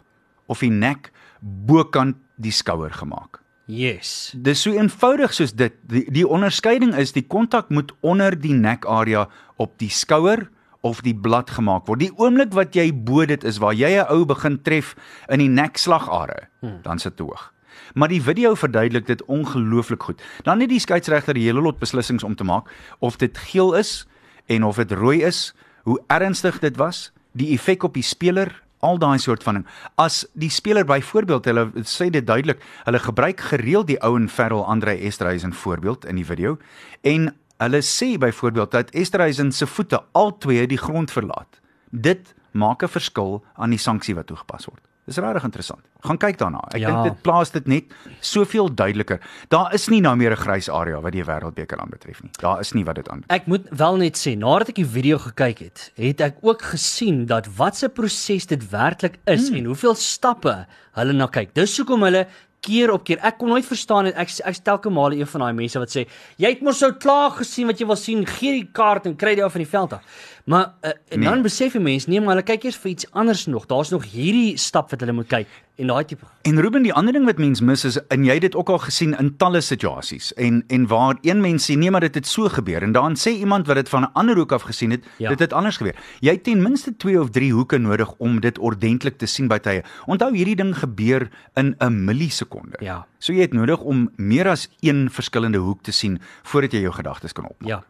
S5: of die nek bokant die skouer gemaak.
S1: Yes.
S5: Dis so eenvoudig soos dit. Die, die onderskeiding is die kontak moet onder die nekarea op die skouer of die blad gemaak word. Die oomblik wat jy bo dit is waar jy 'n ou begin tref in die nekslagare, hmm. dan sit dit hoog. Maar die video verduidelik dit ongelooflik goed. Dan het die skeieregter die hele lot beslissings om te maak of dit geel is en of dit rooi is, hoe ernstig dit was, die effek op die speler, al daai soort van ding. As die speler byvoorbeeld hulle sê dit duidelik, hulle gebruik gereeld die ou en Ferrell Andre Esterhuizen voorbeeld in die video en hulle sê byvoorbeeld dat Esterhuizen se voete albei die grond verlaat. Dit maak 'n verskil aan die sanksie wat toegepas word. Dis regtig interessant. Gaan kyk daarna. Ek
S1: Ja.
S5: dink dit plaas dit net soveel duideliker. Daar is nie nou meer 'n grys area wat die wêreldbeker aanbetref nie. Daar is nie wat dit aanbetref.
S1: Ek moet wel net sê, nadat ek die video gekyk het, het ek ook gesien dat wat se proses dit werklik is mm. en hoeveel stappe hulle na kyk. Dis hoekom hulle keer op keer. Ek kon nooit verstaan en ek ek stel kemal een van daai mense wat sê, "Jy het mos sou klaar gesien wat jy wil sien, gee die kaart en kry dit af van die veld af." Maar uh, en
S5: Nee.
S1: dan besef die mense, nee, maar hulle kyk eers vir iets anders nog. Daar's nog hierdie stap wat hulle moet kyk en daai tipe
S5: En Ruben, die ander ding wat mens mis is en jy het dit ook al gesien in talle situasies en en waar een mens sê nee maar dit het so gebeur en dan sê iemand wat dit van 'n ander hoek af gesien het,
S1: Ja.
S5: dit het anders gebeur. Jy het ten minste 2 of 3 hoeke nodig om dit ordentlik te sien by tye. Onthou hierdie ding gebeur in 'n millisekonde.
S1: Ja.
S5: So jy het nodig om meer as een verskillende hoek te sien voordat jy jou gedagtes kan opmaak.
S1: Ja.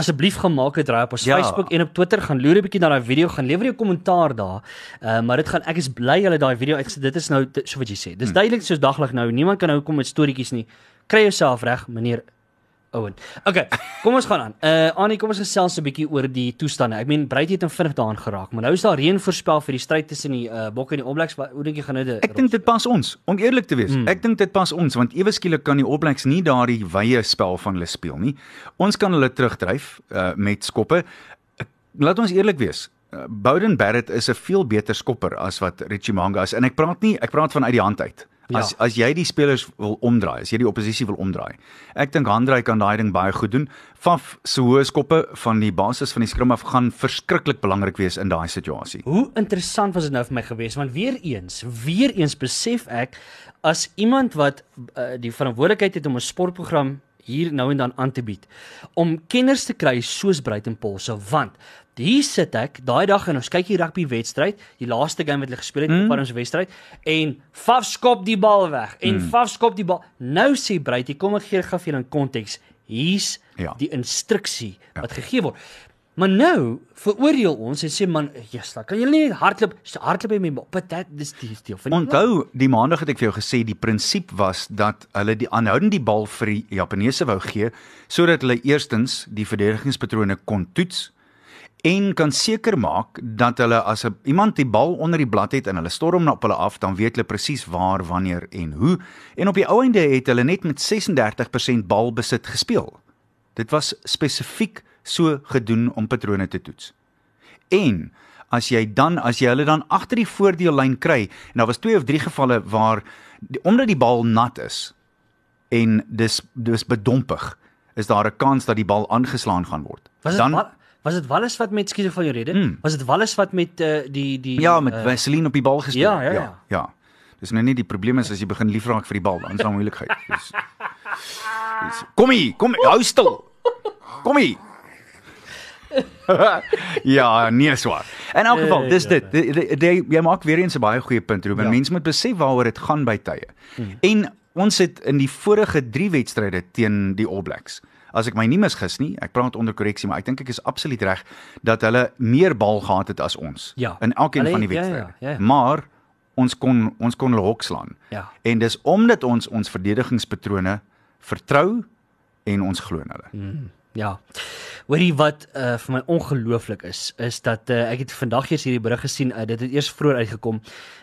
S1: Asseblief gaan maak 'n draai op ons
S5: Ja.
S1: Facebook en op Twitter gaan loer 'n bietjie na daai video, gaan lewer jou kommentaar daar. Uh, maar dit gaan ek is bly hulle daai video uitgesit. Dit is nou so wat jy sê. Dis
S5: Hmm.
S1: duidelik soos daglig nou. Niemand kan nou kom met storieetjies nie. Kry jouself reg, meneer Owen. Okay, kom ons gaan aan. Uh Annie, kom ons gesels 'n bietjie oor die toestande. Ek meen Breitjie het in vinnig daaraan geraak, maar nou is daar reën voorspel vir die stryd tussen die uh Bokke en die All Blacks. Wat- Hoe dink jy gaan dit?
S5: Ek dink dit pas ons, om eerlik te wees. Mm. Ek dink dit pas ons want ewe skielik kan die All Blacks nie daardie wye spel van hulle speel nie. Ons kan hulle terugdryf uh, met skoppe. Laat ons eerlik wees. Bowden Barrett is 'n veel beter skopper as wat Richie Manga is en ek praat nie ek praat van uit die hand uit.
S1: Ja.
S5: As as jy die spelers wil omdraai, as jy die oppositie wil omdraai. Ek dink Handrey kan daai ding baie goed doen. Faf se hoë skoppe van die basis van die skrim af gaan verskriklik belangrik wees in daai situasie.
S1: Hoe interessant was dit nou vir my geweest want weer eens, weer eens besef ek as iemand wat uh, die verantwoordelikheid het om 'n sportprogram hier nou en dan aan te bied om kenners te kry soos Bruiten Polse want hier sit ek daai dag en ons kyk hier rugby wedstryd die laaste game wat hulle gespeel het mm. op ons wedstryd en Faf skop die bal weg en mm. Faf skop die bal nou sê Bruit kom ek gee gou vir julle 'n konteks hier's
S5: Ja.
S1: die instruksie wat gegee word Maar nou veroordeel ons en sê man, Jesus, kan jy nie hardloop hardloop met my but that dis die deel van die
S5: Onthou, die maandag het ek vir jou gesê die prinsip was dat hulle die aanhoudend die bal vir die Japaneese wou gee sodat hulle eerstens die verdedigingspatrone kon toets en kan seker maak dat hulle as 'n iemand die bal onder die blad het en hulle storm op hulle af, dan weet hulle presies waar, wanneer en hoe. En op die ou einde het hulle net met 36% balbesit gespeel. Dit was spesifiek so gedoen om patrone te toets. En as jy dan as jy hulle dan agter die voordeellyn kry en daar was twee of drie gevalle waar die, omdat die bal nat is en dis dis bedompig is daar 'n kans dat die bal aangeslaan gaan word.
S1: Was
S5: dan
S1: dan was dit Wallis wat met skiet van jou rede? Hmm. Was dit Wallis wat met uh, die die
S5: ja met
S1: uh,
S5: Vaseline op die bal gespeel.
S1: ja, ja, ja.
S5: ja. ja. Dis nou nie die probleem is as jy begin liefraak vir die bal, dan is daar moeilikheid. Dis, dis, kom hier, kom hou stil. Kom hier. ja, nee swaar. In elk geval, dis dit. Die- die- die- Jy maak weer eens 'n baie goeie punt, Ruben. Ja. Mense moet besef waaroor dit gaan by tye. Hmm. En ons het in die vorige 3 wedstryde teen die All Blacks As ek my nie misgis nie, ek praat onder korreksie, maar ek dink ek is absoluut reg dat hulle meer bal gehad het as ons
S1: Ja.
S5: in elkeen van die
S1: het- ja, ja,
S5: wedstryde.
S1: ja, ja.
S5: Maar ons kon ons kon hulle hok slaan.
S1: Ja.
S5: En dis omdat ons ons verdedigingspatrone vertrou en ons glo in hulle.
S1: Mm. Ja. Hoorie wat uh, vir my ongelooflik is, is dat uh, ek het vandag eers hierdie berig gesien. Uh, dit het eers vroeër uitgekom.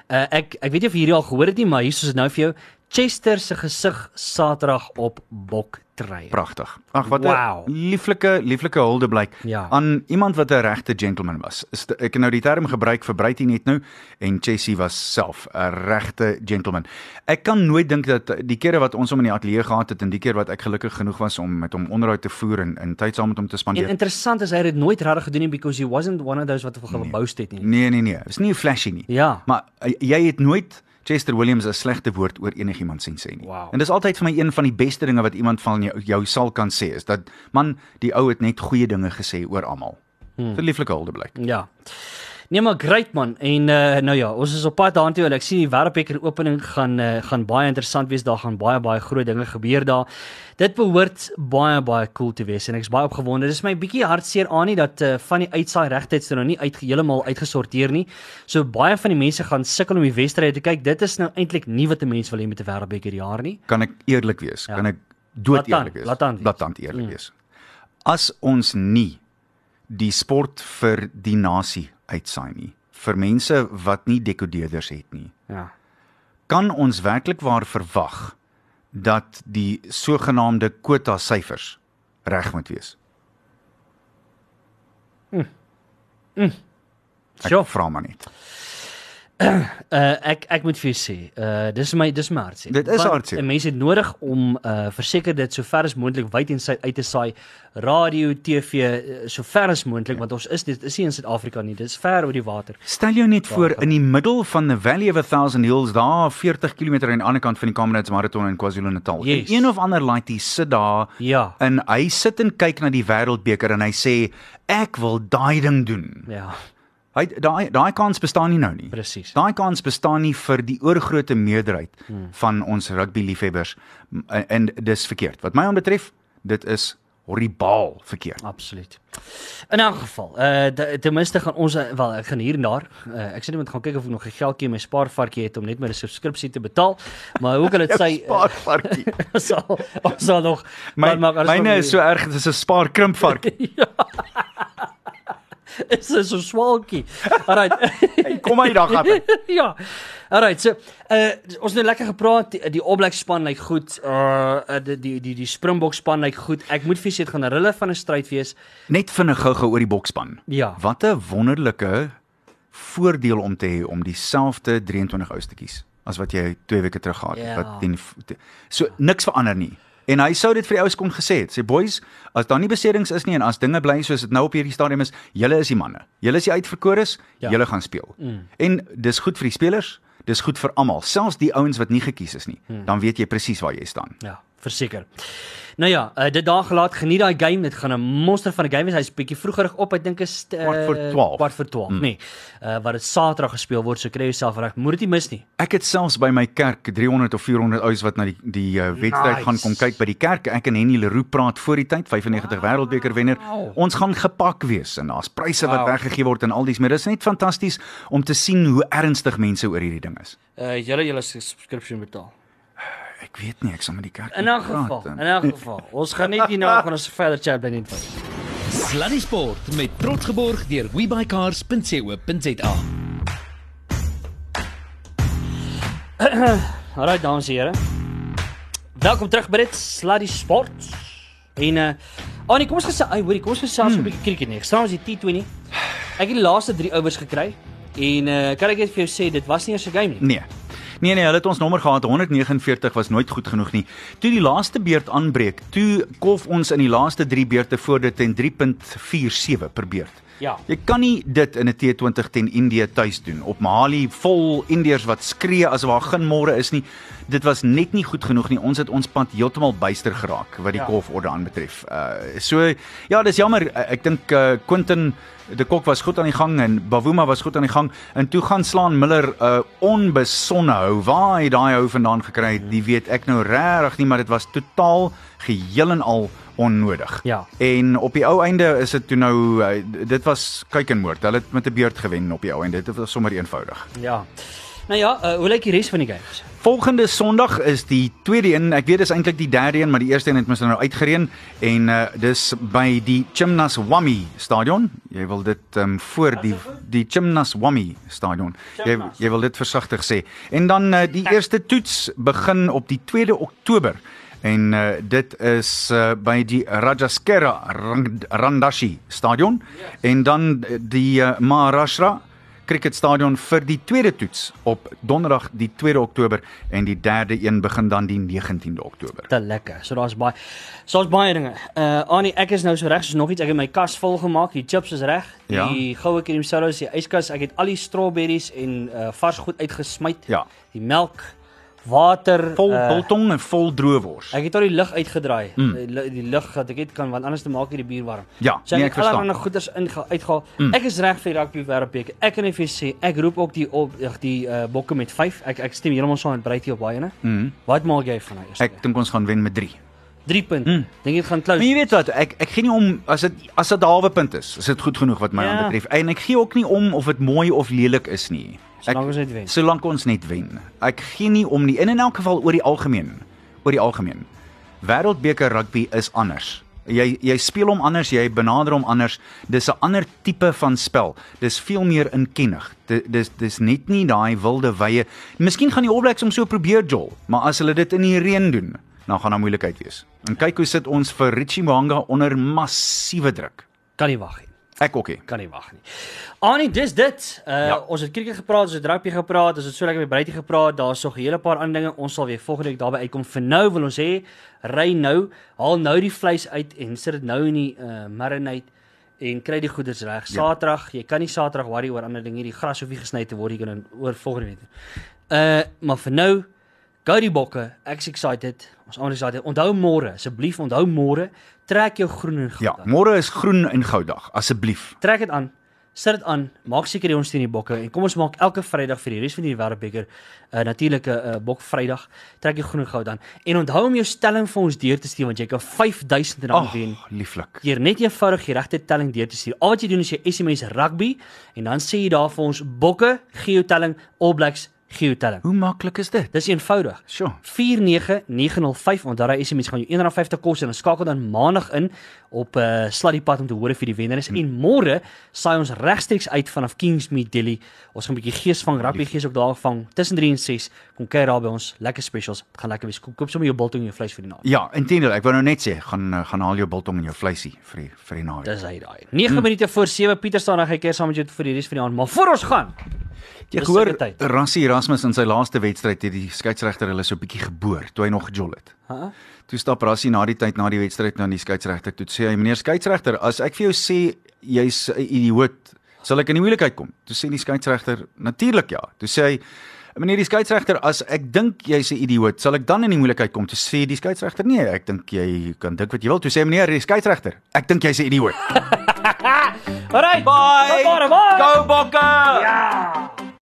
S1: Uh, ek ek weet nie of jy hierdie al gehoor het nie, maar hier is dit nou vir jou. Chester se gesig Saterdag op boktry.
S5: Pragtig. Ag wat 'n
S1: Wow.
S5: lieflike lieflike huldeblyk
S1: Ja.
S5: aan iemand wat 'n regte gentleman was. De, ek nou die term gebruik vir Bruitie net nou en Chessie was self 'n regte gentleman. Ek kan nooit dink dat die kere wat ons hom in die ateljee gehad het en die keer wat ek gelukkig genoeg was om met hom onderhoud te voer en in tyd saam met hom te
S1: En
S5: spandeer.
S1: interessant is hy het dit nooit regtig gedoen nie because he wasn't one of those wat wil geboost het nie.
S5: Nee nee nee, is nie flashy nie.
S1: Ja.
S5: Maar uh, jy het nooit Chester Williams 'n slegte woord oor enigiemand sien sê nie.
S1: Wow.
S5: En dis altyd vir my een van die beste dinge wat iemand van jou, jou sal kan sê is dat man, die ou het net goeie dinge gesê oor almal. Hmm. Vir lieflike huldeblyk.
S1: Ja. Nee maar great man. En uh, nou ja, ons is op pad daartoe en ek sien die wêreldbeker opening gaan uh, gaan baie interessant wees. Daar gaan baie baie groot dinge gebeur daar. Dit behoort baie baie cool te wees en ek's baie opgewonde. Dis my bietjie hartseer aan nie dat uh, van die uitsaai regtyds nou nie uit heeltemal uitgesorteer nie. So baie van die mense gaan sukkel om die wedstryd te kyk. Dit is nou eintlik nie wat 'n mens wil hê met 'n wêreldbeker jaar nie.
S5: Kan ek eerlik wees?
S1: Ja.
S5: Kan ek dood eerlik wees?
S1: laat wees.
S5: Blaatant eerlik mm. wees. As ons nie die sport vir die nasie uitsaai nie, vir mense wat nie dekodeerders het nie,
S1: Ja.
S5: kan ons werklik waar verwag dat die sogenaamde kwota syfers reg moet wees. Ek
S1: Sjoe.
S5: vra maar net.
S1: Uh ek ek moet vir jou sê, uh dis my dis my hartseer.
S5: Dit is hartseer.
S1: Mense het nodig om uh verseker dit so ver as moontlik wyd en suid uit te saai. Radio, TV, uh, so ver as moontlik want ons is dit is nie in Suid-Afrika nie. Dis ver oor die water.
S5: Stel jou net voor in die middel van the Valley of a Thousand Hills, daar 40 km aan die ander kant van die Comrades Marathon in KwaZulu-Natal.
S1: Yes.
S5: En een of ander laaitie sit daar
S1: Ja.
S5: en hy sit en kyk na die wêreldbeker en hy sê ek wil daai ding doen.
S1: Ja,
S5: Hy daai daai kans bestaan nie nou nie.
S1: presies.
S5: Daai kans bestaan nie vir die oorgrootste meerderheid hmm. van ons rugby liefhebbers en, en dis verkeerd. Wat my aanbetref, dit is horribaal verkeerd.
S1: Absoluut. In elk geval, uh ten minste gaan ons uh, wel ek gaan hier en daar. Uh, ek sê net moet gaan kyk of ek nog 'n geldjie in my spaarvarkie het om net my subskripsie te betaal. Maar hoe kan dit sê
S5: spaarvarkie.
S1: ons sal sal nog
S5: My,
S1: maar alles
S5: myne is so erg, dit is 'n spaarkrimpvarkie.
S1: is so swaalkie. Alright.
S5: Kom hy daar gaan.
S1: ja. Alright, so uh ons het nou lekker gepraat. Die, die All Black span lyk goed. Uh die die die, die Springbok span lyk goed. Ek moet vir dit gaan 'n rille van 'n stryd wees.
S5: Net vinnig gou-gou oor die bokspan.
S1: Ja.
S5: Wat 'n wonderlike voordeel om te hê om dieselfde 23 oustetjies as wat jy 2 weke terug gehad het.
S1: Ja.
S5: Wat die- so niks verander nie. En hy sou dit vir die ouens kon gesê het. Sê boys, as daar nie beserings is nie en as dinge bly soos dit nou op hierdie stadium is, julle is die manne. Julle is die uitverkores,
S1: ja.
S5: julle gaan speel. Mm. En dis goed vir die spelers, dis goed vir almal, selfs die ouens wat nie gekies is nie. Mm. Dan weet jy presies waar jy staan.
S1: Ja, verseker. Nou ja, uh, dit daar gelaat geniet daai game. Dit gaan 'n monster van 'n game wees. Hy's bietjie vroeër op. Ek dink is uh,
S5: Kwart voor 12.
S1: Kwart voor 12, mm. nee. Uh wat dit Saterdag gespeel word, so kry jy jouself reg. Moet dit nie mis nie.
S5: Ek het selfs by my kerk 300 of 400 ouens wat na die die uh, wedstryd
S1: Nice.
S5: gaan kom kyk by die kerk. Ek en Henny Leroux praat voor die tyd, 95 wêreldbeker wenner. Ons gaan gepak wees en daar's pryse wat
S1: Wow.
S5: weggegee word en al dies, maar dis net fantasties om te sien hoe ernstig mense oor hierdie ding is.
S1: Uh julle julle subscription betaal.
S5: Ek weet nie, ek sal met die kerk
S1: In elk geval,
S5: en-
S1: in elk geval. Ons gaan net hierna gaan ons verder chat by net.
S3: Sluddy Sport met trots geborg deur webycars.co.za.
S1: Alraai dames en here. Welkom terug by dit Sluddy Sport. En uh Annie, kom ons gesê, ai, hoorie, kom ons gesels hmm. 'n bietjie cricket nie. Gister was die T20. Ek het die laaste 3 overs gekry en uh kan ek net vir jou sê dit was nie eers 'n game nie.
S5: Nee. Nee nee, hulle het ons nommer gehad 149 was nooit goed genoeg nie. Toe die laaste beurt aanbreek, toe kolf ons in die laaste 3 beurte voor dit teen 3.47 per beurt.
S1: Ja.
S5: Jy kan nie dit in 'n T20 teen Indië tuis doen op Mali vol Indiërs wat skree asof daar geen môre is nie. Dit was net nie goed genoeg nie. Ons het ons pad heeltemal byster geraak wat die
S1: Ja.
S5: ja. golforde aanbetref. Uh so ja, dis jammer. Uh, Ek dink uh, Quentin de Kok was goed aan die gang en Bavuma was goed aan die gang en toe gaan slaan Miller 'n uh, onbesonne hou. Waar hy daai hou vandaan gekry het, die weet ek nou regtig nie, maar dit was totaal geheel en al onnodig.
S1: Ja.
S5: En op die ou einde is dit toe nou uh, dit was kyk en moord. Hulle het met 'n beurt gewen op die ou einde. Dit was sommer eenvoudig.
S1: Ja. Nou ja, uh, hoe lyk die res van die games?
S5: Volgende Sondag is die tweede een. Ek weet dis eintlik die derde een, maar die eerste een het mos nou uitgereën en uh, dis by die Chimnaswami stadion. Jy wil dit um, voor die die Chimnaswami stadion. Jy
S1: Chimnas.
S5: jy wil dit versigtig sê. En dan uh, die eerste toets begin op die 2de Oktober. En uh, dit is uh, by die Rajaskera Rand- Randashi stadion en dan uh, die uh, Maharashtra cricketstadion vir die tweede toets op donderdag die 2de Oktober en die derde een begin dan die 19de Oktober.
S1: Te lekker. So daar's baie so daar's baie dinge. Uh Annie, ek is nou so reg soos nog iets. Ek het my kas vol gemaak. Die chips is reg.
S5: Ja.
S1: Die goue cream sodas, die yskas. Ek het al die strawberries en uh vars goed uitgesmyt.
S5: Ja.
S1: Die melk, water,
S5: Vol
S1: uh,
S5: biltong en vol droëwors.
S1: Ek het al die lig uitgedraai. Mm. Die, die lig wat ek het kan want anders te maak hier die bier warm.
S5: Ja,
S1: so ek
S5: nee,
S1: het
S5: ek verstaan.
S1: allerlei goeders inge uitgehaal. Mm. Ek is reg vir die rugby wêreldbeker. Ek kan net vir sê, ek roep ook die op ag, die uh, bokke met 5. Ek ek stem heeltemal saam met Breitjie op baie ene.
S5: Mm.
S1: Wat maak jy van eerste?
S5: Ek dink ons gaan wen met 3.
S1: 3 punte. Mm. Dink jy dit gaan
S5: Maar
S1: close?
S5: jy weet wat, ek ek gee nie om as dit as dit 'n halwe punt is, is dit goed genoeg wat my
S1: Ja.
S5: aanbetref. En ek gee ook nie om of dit mooi of lelik is nie. Ek,
S1: Solank ons net wen.
S5: Solank ons net wen. Ek gee nie om nie. En in elk geval oor die algemeen, oor die algemeen. Wêreldbeker rugby is anders. Jy jy speel hom anders, jy benader hom anders. Dis 'n ander tipe van spel. Dis veel meer inkennig. Di- Dis dis net nie daai wilde wye. Miskien gaan die All Blacks hom so probeer jol, maar as hulle dit in die reën doen, dan gaan daar moeilikheid wees. En kyk hoe sit ons vir Richie Mwanga onder massiewe druk.
S1: Kan nie wag nie.
S5: Ek ook nie.
S1: Kan nie wag nie. Annie, dis dit. Uh
S5: Ja.
S1: ons het krieket gepraat, ons het rugby gepraat, ons het so lekker met Breitjie gepraat. Daar's nog 'n hele paar ander dinge. Ons sal weer volgende week daarby uitkom. Vir nou wil ons hê ry nou, haal nou die vleis uit en sit dit nou in die uh marinade en kry die goeders reg. Saterdag, jy kan nie Saterdag worry oor ander dinge. Die gras hoef nie gesny te word, jy kan oor volgende week. Uh maar vir nou Go die bokke. Ek's excited. Ons almal is excited. Onthou môre, asseblief onthou môre, trek jou groen en goud.
S5: Ja,
S1: aan.
S5: môre is groen en gouddag, asseblief.
S1: Trek dit aan. Sit dit aan. Maak seker jy ons teen die bokke en kom ons maak elke Vrydag vir die res van die wêreldbeker 'n uh, natuurlike uh, bok Vrydag. Trek jy groen en goud aan. En onthou om jou stelling vir ons deur te stuur want jy kan 5000 rand
S5: Ag,
S1: wen.
S5: lieflik.
S1: Deur net eenvoudig die regte telling deur te stuur. Al wat jy doen is jy SMS rugby en dan sê jy daar vir ons bokke, geotelling, All Blacks, geotelling.
S5: Hoe maklik is dit?
S1: Dis eenvoudig.
S5: Sjoe.
S1: 49905 onthou daai SMS gaan jou R1.50 kos en dan skakel dan maandag in op 'n uh, sladdy pad om te hoor of jy die wenner is.
S5: Hm.
S1: En môre saai ons regstreeks uit vanaf Kingsmead Delhi. Ons gaan 'n bietjie gees vang, rugby gees ook daar vang tussen 3 en 6. Kom kyk daar by ons, lekker specials. Dit gaan lekker wees. Kom koop sommer jou biltong en jou vleis vir die naweek.
S5: Ja, intendeel, ek wou nou net sê, gaan eh, gaan haal jou biltong en jou vleisie vir die, vir die naweek.
S1: Dis hy daai. 9 minute voor 7 Pieter staan reg hy keer saam met jou vir die res van die aand. Maar voor ons gaan,
S5: Jy
S1: Dis
S5: gehoor
S1: sulke tyd.
S5: Rassie Erasmus in sy laaste wedstryd het die skeieregter hulle so 'n bietjie geboor toe hy nog gejol het.
S1: Ha?
S5: Toe stap Rassie na die tyd na die wedstryd na die skeieregter toe sê hy meneer skeieregter as ek vir jou sê jy's 'n idioot sal ek in die moeilikheid kom. Toe sê die skeieregter natuurlik ja. Toe sê hy meneer die skeieregter as ek dink jy's 'n idioot sal ek dan in die moeilikheid kom. Toe sê die skeieregter nee ek dink jy kan dink wat jy wil. Toe sê meneer die skeieregter ek dink jy's 'n idioot.
S1: Alright.
S5: Bye.
S1: Môre, bye.
S5: Go Bokke.
S1: Ja.